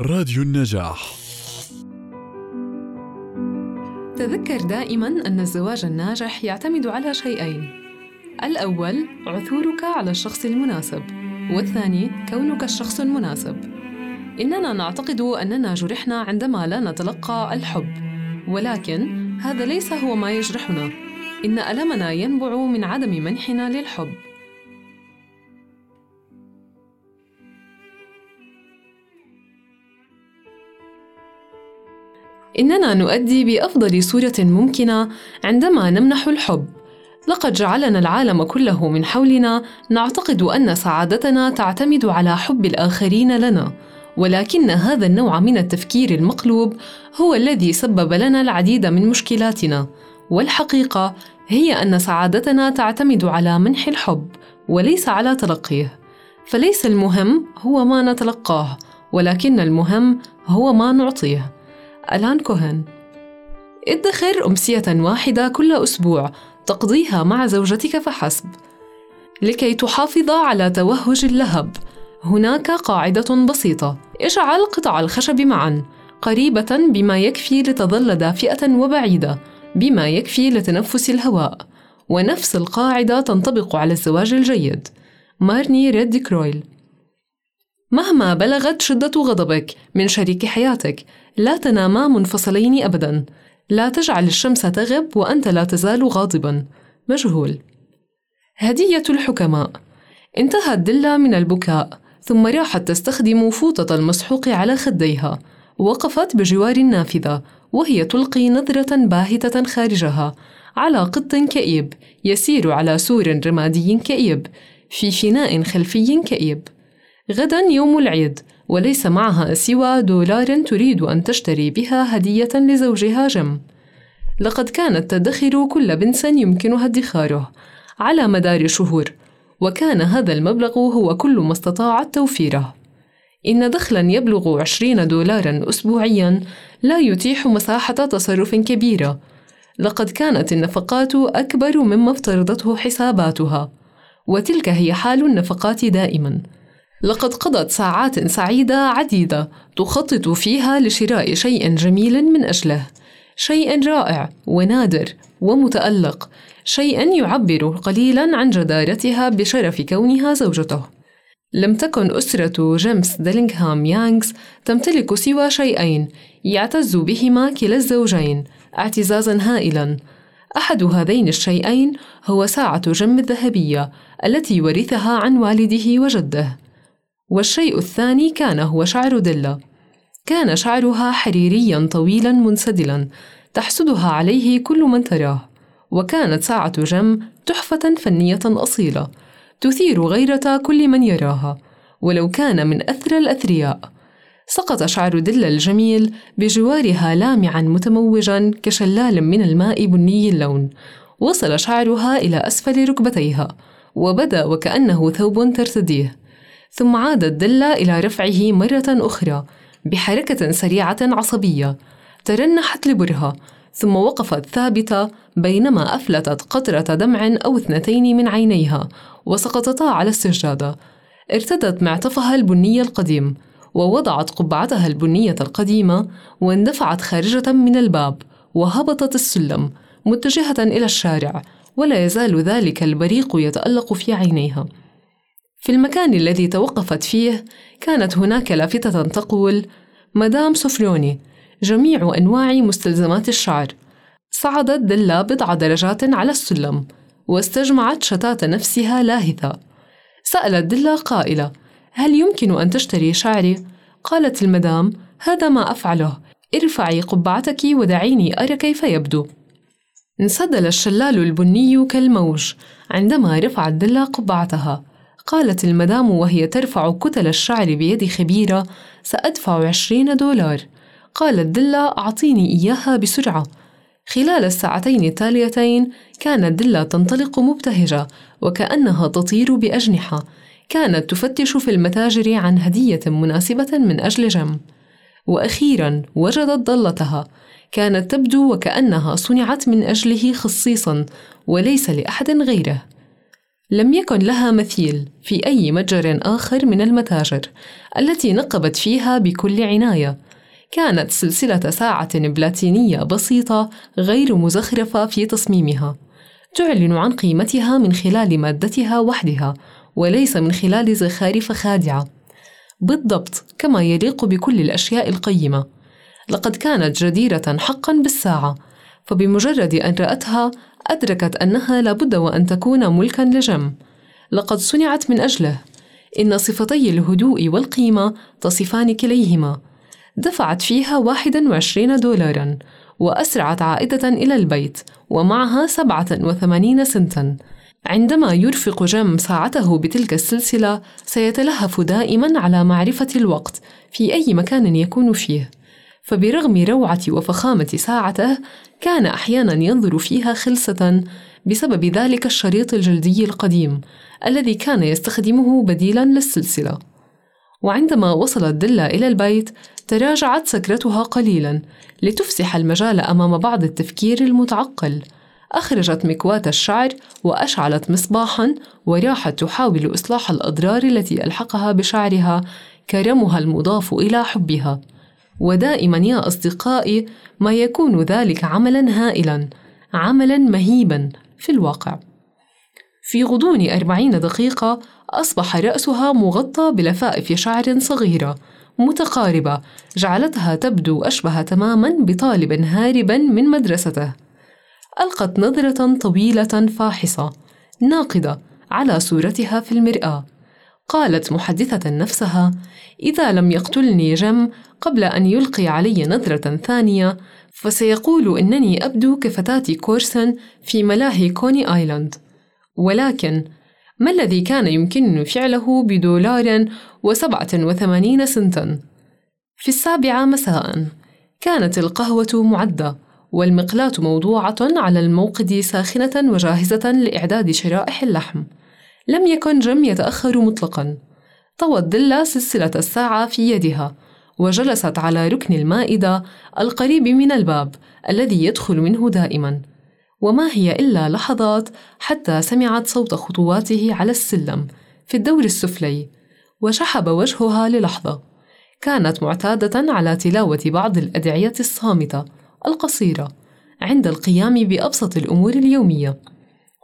راديو النجاح. تذكر دائما أن الزواج الناجح يعتمد على شيئين. الأول عثورك على الشخص المناسب والثاني كونك الشخص المناسب. إننا نعتقد أننا جرحنا عندما لا نتلقى الحب. ولكن هذا ليس هو ما يجرحنا. إن ألمنا ينبع من عدم منحنا للحب. إننا نؤدي بأفضل صورة ممكنة عندما نمنح الحب. لقد جعلنا العالم كله من حولنا نعتقد أن سعادتنا تعتمد على حب الآخرين لنا ولكن هذا النوع من التفكير المقلوب هو الذي سبب لنا العديد من مشكلاتنا. والحقيقة هي أن سعادتنا تعتمد على منح الحب وليس على تلقيه. فليس المهم هو ما نتلقاه ولكن المهم هو ما نعطيه. ألان كوهن ادخر أمسية واحدة كل أسبوع تقضيها مع زوجتك فحسب. لكي تحافظ على توهج اللهب. هناك قاعدة بسيطة. اجعل قطع الخشب معا. قريبة بما يكفي لتظل دافئة وبعيدة. بما يكفي لتنفس الهواء. ونفس القاعدة تنطبق على الزواج الجيد. مارني ريد كرويل. مهما بلغت شدة غضبك من شريك حياتك لا تناما منفصلين أبدا. لا تجعل الشمس تغب وأنت لا تزال غاضبا. مجهول. هدية الحكماء. انتهت دلة من البكاء ثم راحت تستخدم فوطة المسحوق على خديها. وقفت بجوار النافذة وهي تلقي نظرة باهتة خارجها على قط كئيب يسير على سور رمادي كئيب في فناء خلفي كئيب. غدا يوم العيد. وليس معها سوى دولار تريد أن تشتري بها هدية لزوجها جم لقد كانت تدخر كل بنس يمكنها ادخاره على مدار شهور وكان هذا المبلغ هو كل ما استطاعت توفيره. إن دخلا يبلغ عشرين دولارا أسبوعيا لا يتيح مساحة تصرف كبيرة. لقد كانت النفقات أكبر مما افترضته حساباتها وتلك هي حال النفقات دائما. لقد قضت ساعات سعيدة عديدة تخطط فيها لشراء شيء جميل من أجله. شيء رائع ونادر ومتألق. شيء يعبر قليلا عن جدارتها بشرف كونها زوجته. لم تكن أسرة جيمس ديلينغهام يانغز تمتلك سوى شيئين يعتز بهما كلا الزوجين اعتزازا هائلا. أحد هذين الشيئين هو ساعة جم الذهبية التي ورثها عن والده وجده. والشيء الثاني كان هو شعر دلة كان شعرها حريريا طويلا منسدلا تحسدها عليه كل من تراه. وكانت ساعة جم تحفة فنية أصيلة تثير غيرة كل من يراها. ولو كان من أثرى الأثرياء. سقط شعر دلة الجميل بجوارها لامعا متموجا كشلال من الماء بني اللون. وصل شعرها إلى أسفل ركبتيها وبدأ وكأنه ثوب ترتديه. ثم عادت دلة إلى رفعه مرة أخرى بحركة سريعة عصبية ترنحت لبرها ثم وقفت ثابتة بينما أفلتت قطرة دمع أو اثنتين من عينيها وسقطتا على السجادة ارتدت معطفها البني القديم ووضعت قبعتها البنية القديمة واندفعت خارجة من الباب وهبطت السلم متجهة إلى الشارع ولا يزال ذلك البريق يتألق في عينيها. في المكان الذي توقفت فيه كانت هناك لافتة تقول مدام سفروني جميع أنواع مستلزمات الشعر. صعدت دلا بضع درجات على السلم واستجمعت شتات نفسها لاهثة. سألت دلا قائلة هل يمكن أن تشتري شعري؟ قالت المدام هذا ما أفعله. ارفعي قبعتك ودعيني أرى كيف يبدو. انسدل الشلال البني كالموج عندما رفعت دلا قبعتها. قالت المدام وهي ترفع كتل الشعر بيد خبيرة سأدفع عشرين دولار. قالت دلا أعطيني إياها بسرعة. خلال الساعتين التاليتين كانت دلا تنطلق مبتهجة وكأنها تطير بأجنحة كانت تفتش في المتاجر عن هدية مناسبة من أجل جم. وأخيرا وجدت ضلتها كانت تبدو وكأنها صنعت من أجله خصيصا وليس لأحد غيره. لم يكن لها مثيل في أي متجر آخر من المتاجر التي نقبت فيها بكل عناية. كانت سلسلة ساعة بلاتينية بسيطة غير مزخرفة في تصميمها. تعلن عن قيمتها من خلال مادتها وحدها وليس من خلال زخارف خادعة. بالضبط كما يليق بكل الأشياء القيمة. لقد كانت جديرة حقا بالساعة فبمجرد أن رأتها أدركت أنها لابد وأن تكون ملكا لجم. لقد صنعت من أجله. إن صفتي الهدوء والقيمة تصفان كليهما. دفعت فيها 21 دولارا وأسرعت عائدة إلى البيت ومعها 87 سنتا. عندما يرفق جم ساعته بتلك السلسلة سيتلهف دائما على معرفة الوقت في أي مكان يكون فيه. فبرغم روعة وفخامة ساعته كان أحيانا ينظر فيها خلسة بسبب ذلك الشريط الجلدي القديم الذي كان يستخدمه بديلا للسلسلة. وعندما وصلت دلة إلى البيت تراجعت سكرتها قليلا لتفسح المجال أمام بعض التفكير المتعقل. أخرجت مكواة الشعر وأشعلت مصباحا وراحت تحاول إصلاح الأضرار التي ألحقها بشعرها كرمها المضاف إلى حبها. ودائما يا أصدقائي ما يكون ذلك عملا هائلا عملا مهيبا في الواقع. في غضون أربعين دقيقة أصبح رأسها مغطى بلفائف شعر صغيرة متقاربة جعلتها تبدو أشبه تماما بطالب هاربا من مدرسته. ألقت نظرة طويلة فاحصة ناقدة على صورتها في المرآة. قالت محدثة نفسها إذا لم يقتلني جم قبل أن يلقي علي نظرة ثانية فسيقول إنني أبدو كفتاة كورسن في ملاهي كوني آيلاند ولكن ما الذي كان يمكنني فعله بدولار وسبعة وثمانين سنتا؟ في السابعة مساء كانت القهوة معدة والمقلاة موضوعة على الموقد ساخنة وجاهزة لإعداد شرائح اللحم لم يكن جم يتأخر مطلقا. طوت دلا سلسلة الساعة في يدها وجلست على ركن المائدة القريب من الباب الذي يدخل منه دائما. وما هي إلا لحظات حتى سمعت صوت خطواته على السلم في الدور السفلي وشحب وجهها للحظة. كانت معتادة على تلاوة بعض الأدعية الصامتة القصيرة عند القيام بأبسط الأمور اليومية.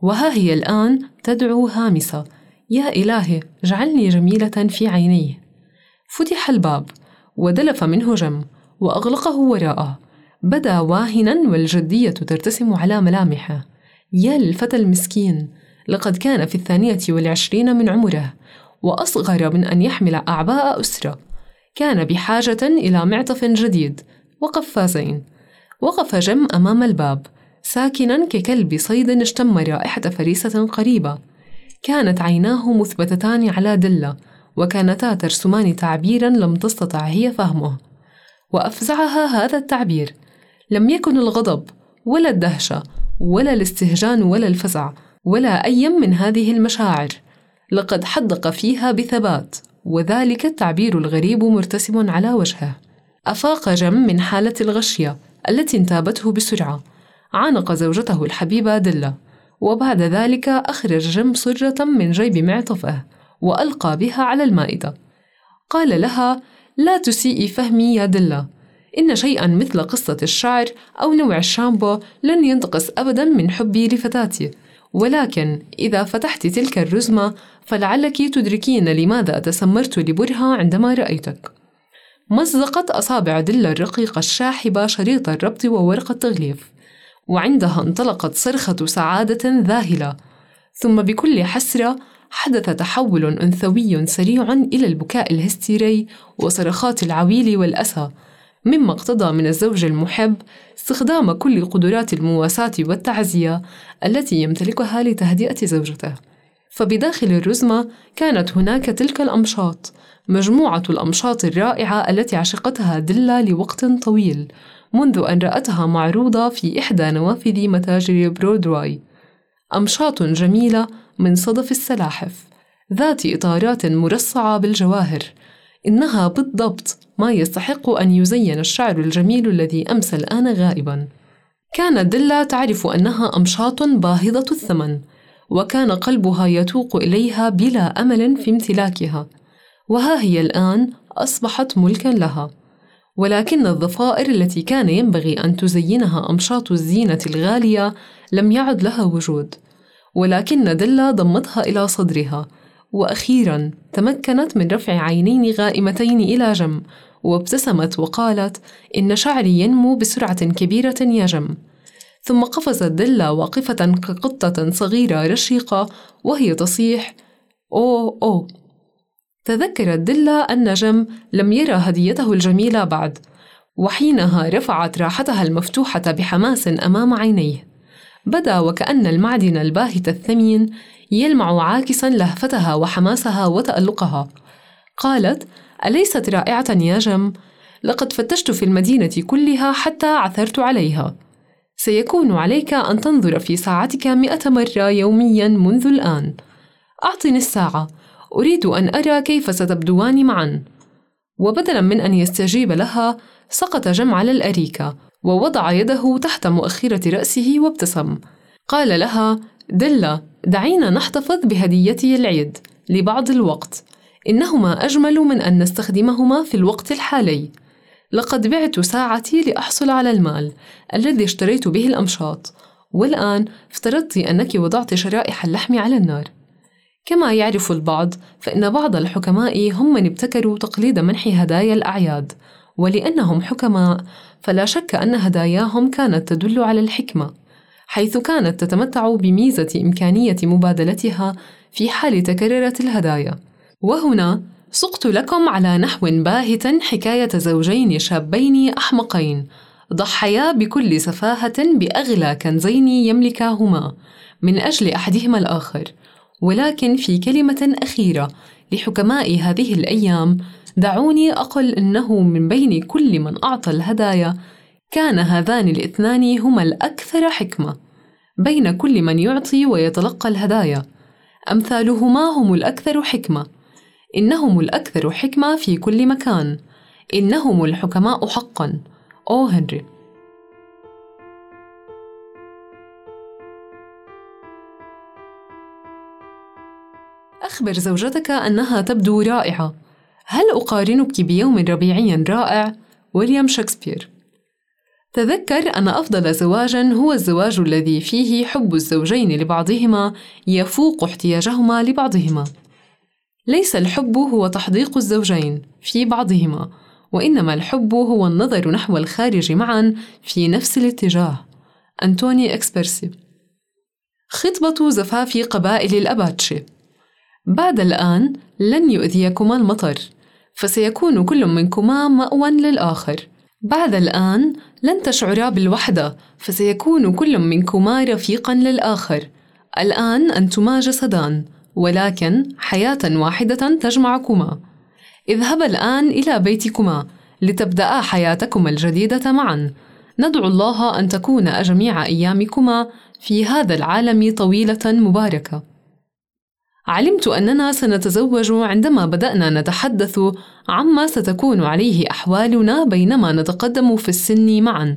وها هي الآن تدعو هامسة. يا إلهي اجعلني جميلة في عينيه فتح الباب ودلف منه جم وأغلقه وراءه. بدا واهنا والجدية ترتسم على ملامحه. يا للفتى المسكين لقد كان في الثانية والعشرين من عمره وأصغر من أن يحمل أعباء أسرة. كان بحاجة إلى معطف جديد وقفازين. وقف جم أمام الباب ساكنا ككلب صيد اشتم رائحة فريسة قريبة. كانت عيناه مثبتتان على دلة وكانتا ترسمان تعبيرا لم تستطع هي فهمه. وأفزعها هذا التعبير لم يكن الغضب ولا الدهشة ولا الاستهجان ولا الفزع ولا أي من هذه المشاعر. لقد حدق فيها بثبات وذلك التعبير الغريب مرتسم على وجهه. أفاق جم من حالة الغشية التي انتابته بسرعة. عانق زوجته الحبيبة دلة وبعد ذلك أخرج جم صرة من جيب معطفه وألقى بها على المائدة. قال لها لا تسيئي فهمي يا دلة إن شيئا مثل قصة الشعر أو نوع الشامبو لن ينتقص أبدا من حبي لفتاتي ولكن إذا فتحت تلك الرزمة فلعلك تدركين لماذا تسمرت لبرها عندما رأيتك. مزقت أصابع دلة الرقيقة الشاحبة شريط الربط وورق التغليف. وعندها انطلقت صرخة سعادة ذاهلة. ثم بكل حسرة حدث تحول أنثوي سريع إلى البكاء الهستيري وصرخات العويل والأسى. مما اقتضى من الزوج المحب استخدام كل قدرات المواساة والتعزية التي يمتلكها لتهدئة زوجته. فبداخل الرزمة كانت هناك تلك الأمشاط مجموعة الأمشاط الرائعة التي عشقتها ديلا لوقت طويل. منذ أن رأتها معروضة في إحدى نوافذ متاجر برودواي أمشاط جميلة من صدف السلاحف ذات إطارات مرصعة بالجواهر. إنها بالضبط ما يستحق أن يزين الشعر الجميل الذي أمس الآن غائبا. كانت ديلا تعرف أنها أمشاط باهظة الثمن وكان قلبها يتوق إليها بلا أمل في امتلاكها. وها هي الآن أصبحت ملكا لها. ولكن الضفائر التي كان ينبغي أن تزينها أمشاط الزينة الغالية لم يعد لها وجود ولكن دلا ضمتها إلى صدرها. وأخيرا تمكنت من رفع عينين غائمتين إلى جم وابتسمت وقالت إن شعري ينمو بسرعة كبيرة يا جم. ثم قفزت دلا واقفة كقطة صغيرة رشيقة وهي تصيح أوه أوه تذكرت دلا أن جم لم يرى هديته الجميلة بعد وحينها رفعت راحتها المفتوحة بحماس أمام عينيه. بدا وكأن المعدن الباهت الثمين يلمع عاكسا لهفتها وحماسها وتألقها. قالت أليست رائعة يا جم؟ لقد فتشت في المدينة كلها حتى عثرت عليها. سيكون عليك أن تنظر في ساعتك مئة مرة يوميا منذ الآن. أعطني الساعة. أريد أن أرى كيف ستبدوان معا. وبدلا من أن يستجيب لها سقط جم على الأريكة ووضع يده تحت مؤخرة رأسه وابتسم. قال لها دلا دعينا نحتفظ بهديتي العيد لبعض الوقت. إنهما أجمل من أن نستخدمهما في الوقت الحالي. لقد بعت ساعتي لأحصل على المال الذي اشتريت به الأمشاط. والآن افترضت أنك وضعت شرائح اللحم على النار. كما يعرف البعض فإن بعض الحكماء هم من ابتكروا تقليد منح هدايا الأعياد ولأنهم حكماء فلا شك أن هداياهم كانت تدل على الحكمة حيث كانت تتمتع بميزة إمكانية مبادلتها في حال تكررت الهدايا. وهنا سقت لكم على نحو باهت حكاية زوجين شابين أحمقين ضحيا بكل سفاهة بأغلى كنزين يملكاهما من أجل أحدهما الآخر. ولكن في كلمة أخيرة لحكماء هذه الأيام دعوني أقل أنه من بين كل من أعطى الهدايا كان هذان الاثنان هما الأكثر حكمة بين كل من يعطي ويتلقى الهدايا. أمثالهما هم الأكثر حكمة إنهم الأكثر حكمة في كل مكان إنهم الحكماء حقا. أو هنري. أخبر زوجتك أنها تبدو رائعة. هل أقارنك بيوم ربيعي رائع؟ ويليام شكسبير. تذكر أن أفضل زواج هو الزواج الذي فيه حب الزوجين لبعضهما يفوق احتياجهما لبعضهما. ليس الحب هو تحديق الزوجين في بعضهما وإنما الحب هو النظر نحو الخارج معا في نفس الاتجاه. أنتوني إكسبرسي. خطبة زفاف قبائل الأباتشي. بعد الآن لن يؤذيكما المطر فسيكون كل منكما مأوى للآخر. بعد الآن لن تشعرا بالوحدة فسيكون كل منكما رفيقا للآخر. الآن أنتما جسدان ولكن حياة واحدة تجمعكما. اذهبا الآن إلى بيتكما لتبدأ حياتكما الجديدة معا. ندعو الله أن تكون جميع أيامكما في هذا العالم طويلة مباركة. علمت أننا سنتزوج عندما بدأنا نتحدث عما ستكون عليه أحوالنا بينما نتقدم في السن معا.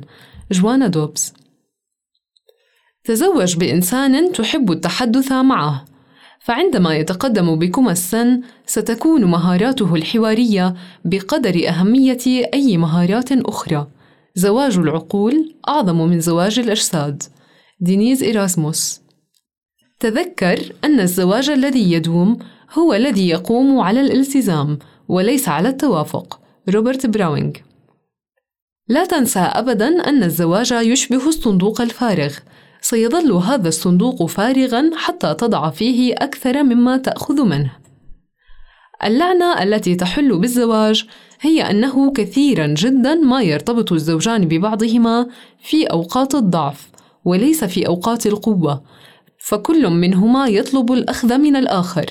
جوانا دوبز. تزوج بإنسان تحب التحدث معه. فعندما يتقدم بكما السن ستكون مهاراته الحوارية بقدر أهمية أي مهارات أخرى. زواج العقول أعظم من زواج الأجساد. دينيز إيراسموس تذكر أن الزواج الذي يدوم هو الذي يقوم على الالتزام وليس على التوافق. روبرت براوينغ لا تنسى أبدا أن الزواج يشبه الصندوق الفارغ. سيظل هذا الصندوق فارغا حتى تضع فيه أكثر مما تأخذ منه. اللعنة التي تحل بالزواج هي أنه كثيرا جدا ما يرتبط الزوجان ببعضهما في أوقات الضعف وليس في أوقات القوة. فكل منهما يطلب الأخذ من الآخر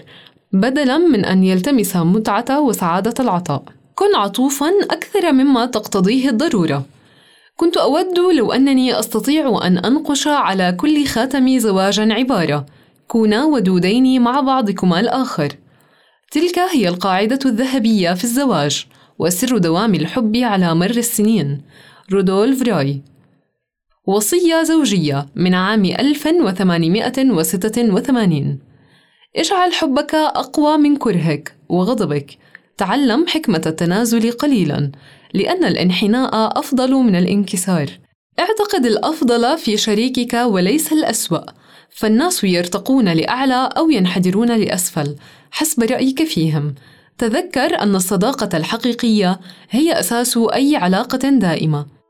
بدلا من أن يلتمس متعة وسعادة العطاء. كن عطوفا أكثر مما تقتضيه الضرورة. كنت أود لو أنني أستطيع أن أنقش على كل خاتم زواج عبارة. كونا ودودين مع بعضكما الآخر. تلك هي القاعدة الذهبية في الزواج وسر دوام الحب على مر السنين. رودولف راي. وصية زوجية من عام 1886 اجعل حبك أقوى من كرهك وغضبك. تعلم حكمة التنازل قليلا لأن الانحناء أفضل من الانكسار. اعتقد الأفضل في شريكك وليس الأسوأ. فالناس يرتقون لأعلى أو ينحدرون لأسفل حسب رأيك فيهم. تذكر أن الصداقة الحقيقية هي أساس أي علاقة دائمة.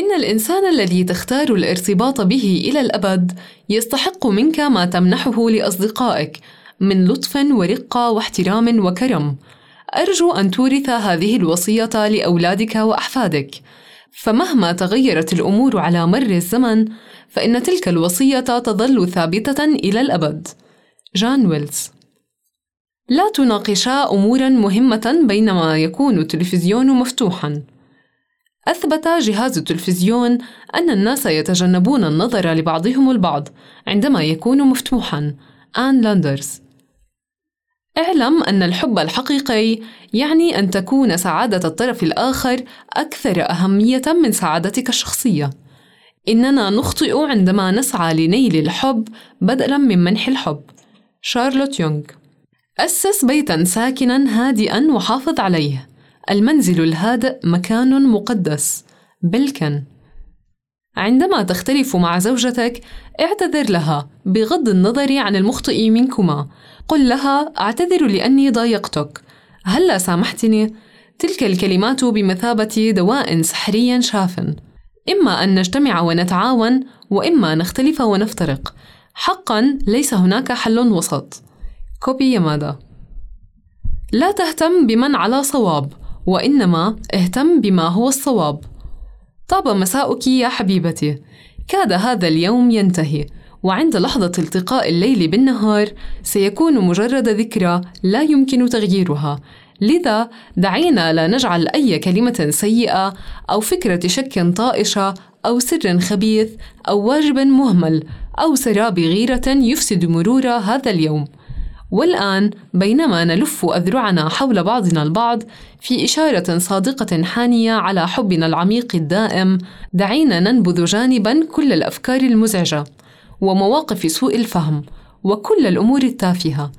إن الإنسان الذي تختار الارتباط به إلى الأبد يستحق منك ما تمنحه لأصدقائك من لطف ورقة واحترام وكرم. أرجو أن تورث هذه الوصية لأولادك وأحفادك، فمهما تغيرت الأمور على مر الزمن، فإن تلك الوصية تظل ثابتة إلى الأبد. جان ويلز لا تناقشا أمورا مهمة بينما يكون التلفزيون مفتوحا. أثبت جهاز التلفزيون أن الناس يتجنبون النظر لبعضهم البعض عندما يكون مفتوحا. آن لاندرز. اعلم أن الحب الحقيقي يعني أن تكون سعادة الطرف الآخر أكثر أهمية من سعادتك الشخصية. إننا نخطئ عندما نسعى لنيل الحب بدلاً من منح الحب. شارلوت يونغ. أسس بيتاً ساكناً هادئاً وحافظ عليه. المنزل الهادئ مكان مقدس. بالكن. عندما تختلف مع زوجتك اعتذر لها بغض النظر عن المخطئ منكما. قل لها أعتذر لأني ضايقتك. هلا سامحتني؟ تلك الكلمات بمثابة دواء سحري شاف إما أن نجتمع ونتعاون وإما نختلف ونفترق. حقا ليس هناك حل وسط. كوبي يامادا لا تهتم بمن على صواب. وإنما اهتم بما هو الصواب. طاب مساؤك يا حبيبتي. كاد هذا اليوم ينتهي وعند لحظة التقاء الليل بالنهار سيكون مجرد ذكرى لا يمكن تغييرها. لذا دعينا لا نجعل أي كلمة سيئة أو فكرة شك طائشة أو سر خبيث أو واجب مهمل أو سراب غيرة يفسد مرور هذا اليوم. والآن بينما نلف أذرعنا حول بعضنا البعض في إشارة صادقة حانية على حبنا العميق الدائم، دعينا ننبذ جانبًا كل الأفكار المزعجة، ومواقف سوء الفهم، وكل الأمور التافهة.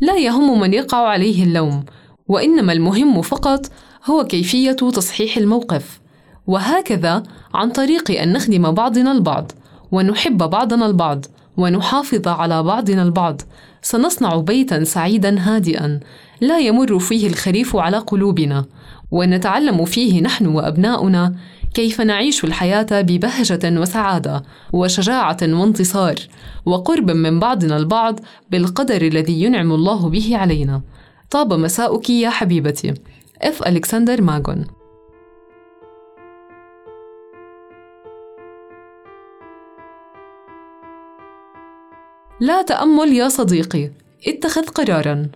لا يهم من يقع عليه اللوم، وإنما المهم فقط هو كيفية تصحيح الموقف. وهكذا عن طريق أن نخدم بعضنا البعض، ونحب بعضنا البعض، ونحافظ على بعضنا البعض سنصنع بيتا سعيدا هادئا. لا يمر فيه الخريف على قلوبنا. ونتعلم فيه نحن وأبناؤنا كيف نعيش الحياة ببهجة وسعادة وشجاعة وانتصار وقرب من بعضنا البعض بالقدر الذي ينعم الله به علينا. طاب مساؤك يا حبيبتي. اف الكسندر ماغون لا تأمل يا صديقي اتخذ قرارا.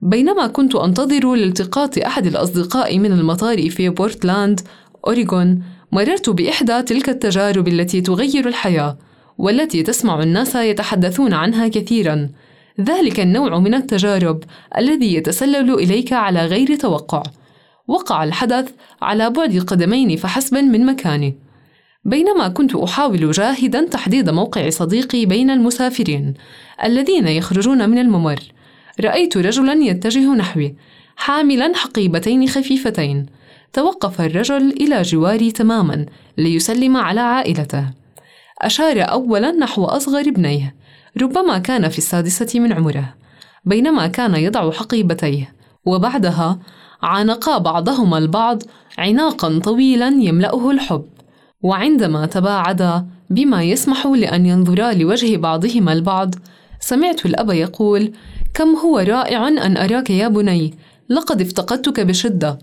بينما كنت أنتظر لالتقاط أحد الأصدقاء من المطار في بورتلاند أوريغون مررت بإحدى تلك التجارب التي تغير الحياة والتي تسمع الناس يتحدثون عنها كثيرا. ذلك النوع من التجارب الذي يتسلل إليك على غير توقع. وقع الحدث على بعد قدمين فحسب من مكاني. بينما كنت أحاول جاهدا تحديد موقع صديقي بين المسافرين الذين يخرجون من الممر. رأيت رجلا يتجه نحوي حاملا حقيبتين خفيفتين. توقف الرجل إلى جواري تماما ليسلم على عائلته. أشار أولا نحو أصغر ابنيه ربما كان في السادسة من عمره. بينما كان يضع حقيبتيه وبعدها عانقا بعضهما البعض عناقا طويلا يملأه الحب. وعندما تباعدا بما يسمح لأن ينظرا لوجه بعضهما البعض سمعت الأب يقول كم هو رائع أن أراك يا بني لقد افتقدتك بشدة.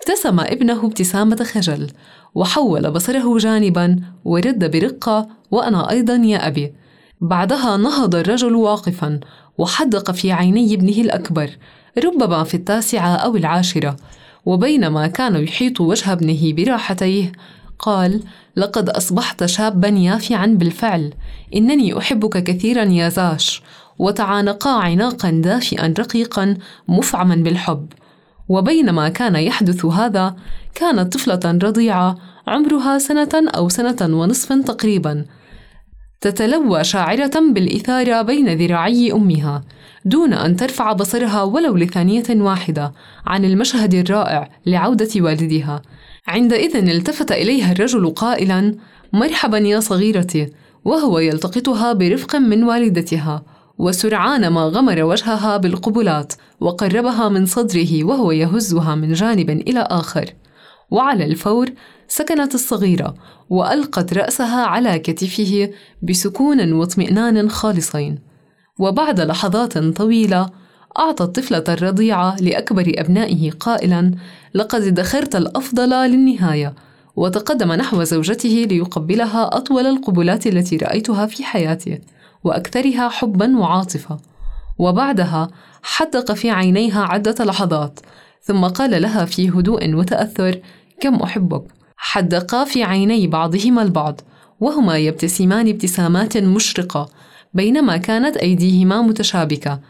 ابتسم ابنه ابتسامة خجل وحول بصره جانبا ورد برقة وأنا أيضا يا أبي. بعدها نهض الرجل واقفا وحدق في عيني ابنه الأكبر ربما في التاسعة أو العاشرة وبينما كان يحيط وجه ابنه براحتيه قال لقد أصبحت شابا يافعا بالفعل. إنني أحبك كثيرا يا زاش. وتعانقا عناقا دافئا رقيقا مفعما بالحب. وبينما كان يحدث هذا كانت طفلة رضيعة عمرها سنة أو سنة ونصف تقريبا. تتلوى شاعرة بالإثارة بين ذراعي أمها دون أن ترفع بصرها ولو لثانية واحدة عن المشهد الرائع لعودة والدها. عندئذ التفت إليها الرجل قائلا مرحبا يا صغيرتي. وهو يلتقطها برفق من والدتها وسرعان ما غمر وجهها بالقبلات وقربها من صدره وهو يهزها من جانب إلى آخر. وعلى الفور سكنت الصغيرة وألقت رأسها على كتفه بسكون واطمئنان خالصين. وبعد لحظات طويلة أعطى الطفلة الرضيعة لأكبر أبنائه قائلا لقد ادخرت الأفضل للنهاية وتقدم نحو زوجته ليقبلها أطول القبلات التي رأيتها في حياته وأكثرها حبا وعاطفة. وبعدها حدق في عينيها عدة لحظات ثم قال لها في هدوء وتأثر كم أحبك. حدقا في عيني بعضهما البعض وهما يبتسمان ابتسامات مشرقة بينما كانت أيديهما متشابكة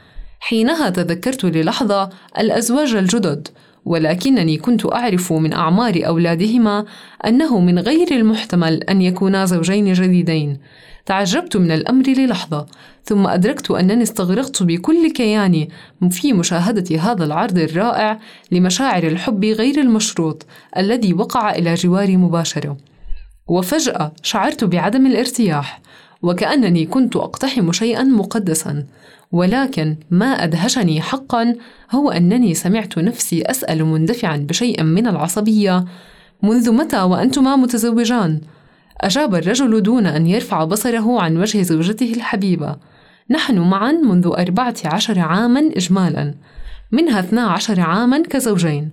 حينها تذكرت للحظة الأزواج الجدد ولكنني كنت أعرف من أعمار أولادهما أنه من غير المحتمل أن يكونا زوجين جديدين. تعجبت من الأمر للحظة ثم أدركت أنني استغرقت بكل كياني في مشاهدة هذا العرض الرائع لمشاعر الحب غير المشروط الذي وقع إلى جواري مباشرة. وفجأة شعرت بعدم الارتياح وكأنني كنت أقتحم شيئا مقدسا ولكن ما أدهشني حقا هو أنني سمعت نفسي أسأل مندفعا بشيء من العصبية منذ متى وأنتما متزوجان؟ أجاب الرجل دون أن يرفع بصره عن وجه زوجته الحبيبة نحن معا منذ أربعة عشر عاما إجمالا منها اثنا عشر عاما كزوجين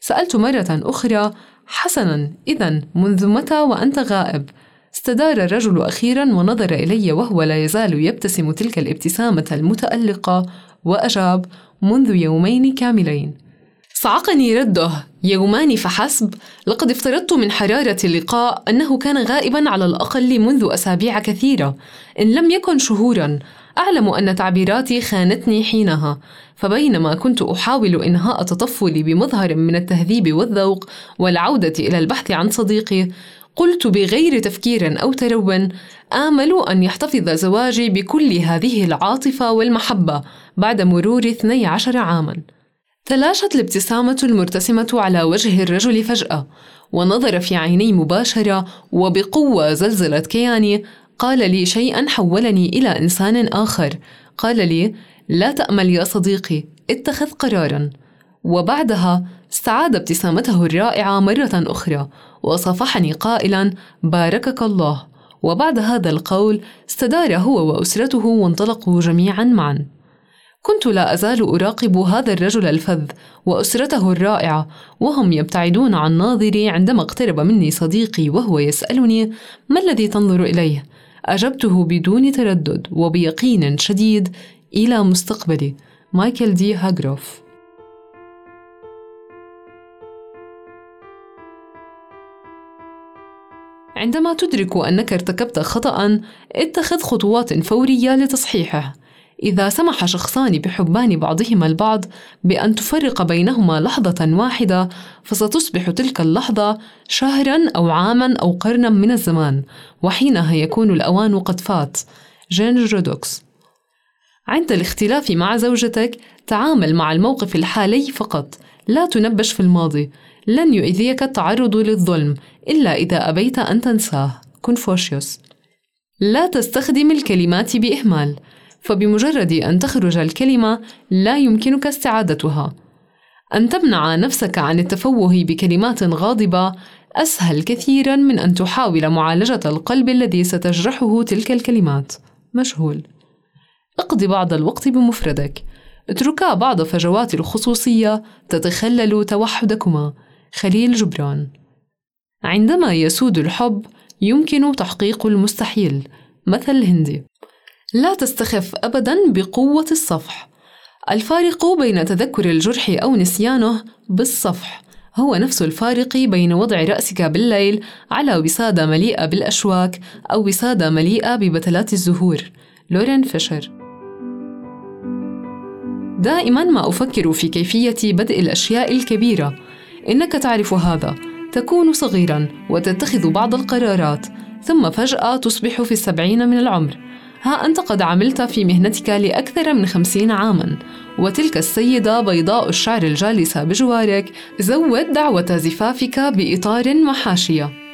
سألت مرة أخرى حسنا إذا منذ متى وأنت غائب؟ استدار الرجل أخيرا ونظر إلي وهو لا يزال يبتسم تلك الابتسامة المتألقة وأجاب منذ يومين كاملين صعقني رده يومان فحسب لقد افترضت من حرارة اللقاء أنه كان غائبا على الأقل منذ أسابيع كثيرة. إن لم يكن شهورا أعلم أن تعبيراتي خانتني حينها. فبينما كنت أحاول إنهاء تطفلي بمظهر من التهذيب والذوق والعودة إلى البحث عن صديقي قلت بغير تفكير أو ترون آمل أن يحتفظ زواجي بكل هذه العاطفة والمحبة بعد مرور 12 عاماً. تلاشت الابتسامة المرتسمة على وجه الرجل فجأة ونظر في عيني مباشرة وبقوة زلزلت كياني قال لي شيئا حولني إلى إنسان آخر. قال لي لا تأمل يا صديقي اتخذ قرارا. وبعدها استعاد ابتسامته الرائعة مرة أخرى وصافحني قائلا باركك الله. وبعد هذا القول استدار هو وأسرته وانطلقوا جميعا معا. كنت لا أزال أراقب هذا الرجل الفذ وأسرته الرائعة وهم يبتعدون عن ناظري عندما اقترب مني صديقي وهو يسألني ما الذي تنظر إليه؟ أجبته بدون تردد وبيقين شديد إلى مستقبلي. مايكل دي هاجروف. عندما تدرك أنك ارتكبت خطأ اتخذ خطوات فورية لتصحيحه. إذا سمح شخصان بحبان بعضهما البعض بأن تفرق بينهما لحظة واحدة فستصبح تلك اللحظة شهرا أو عاما أو قرنا من الزمان وحينها يكون الأوان قد فات. جين جودوكس. عند الاختلاف مع زوجتك تعامل مع الموقف الحالي فقط. لا تنبش في الماضي. لن يؤذيك التعرض للظلم إلا إذا أبيت أن تنساه. كونفوشيوس. لا تستخدم الكلمات بإهمال فبمجرد أن تخرج الكلمة لا يمكنك استعادتها. أن تمنع نفسك عن التفوه بكلمات غاضبة أسهل كثيرا من أن تحاول معالجة القلب الذي ستجرحه تلك الكلمات. مشهول اقضي بعض الوقت بمفردك. اتركا بعض فجوات الخصوصية تتخلل توحدكما. خليل جبران. عندما يسود الحب يمكن تحقيق المستحيل مثل هندي لا تستخف أبدا بقوة الصفح. الفارق بين تذكر الجرح أو نسيانه بالصفح. هو نفس الفارق بين وضع رأسك بالليل على وسادة مليئة بالأشواك أو وسادة مليئة ببتلات الزهور. لورين فيشر. دائما ما أفكر في كيفية بدء الأشياء الكبيرة. إنك تعرف هذا. تكون صغيرا وتتخذ بعض القرارات ثم فجأة تصبح في السبعين من العمر. ها أنت قد عملت في مهنتك لأكثر من خمسين عاماً وتلك السيدة بيضاء الشعر الجالسة بجوارك زود دعوة زفافك بإطار وحاشية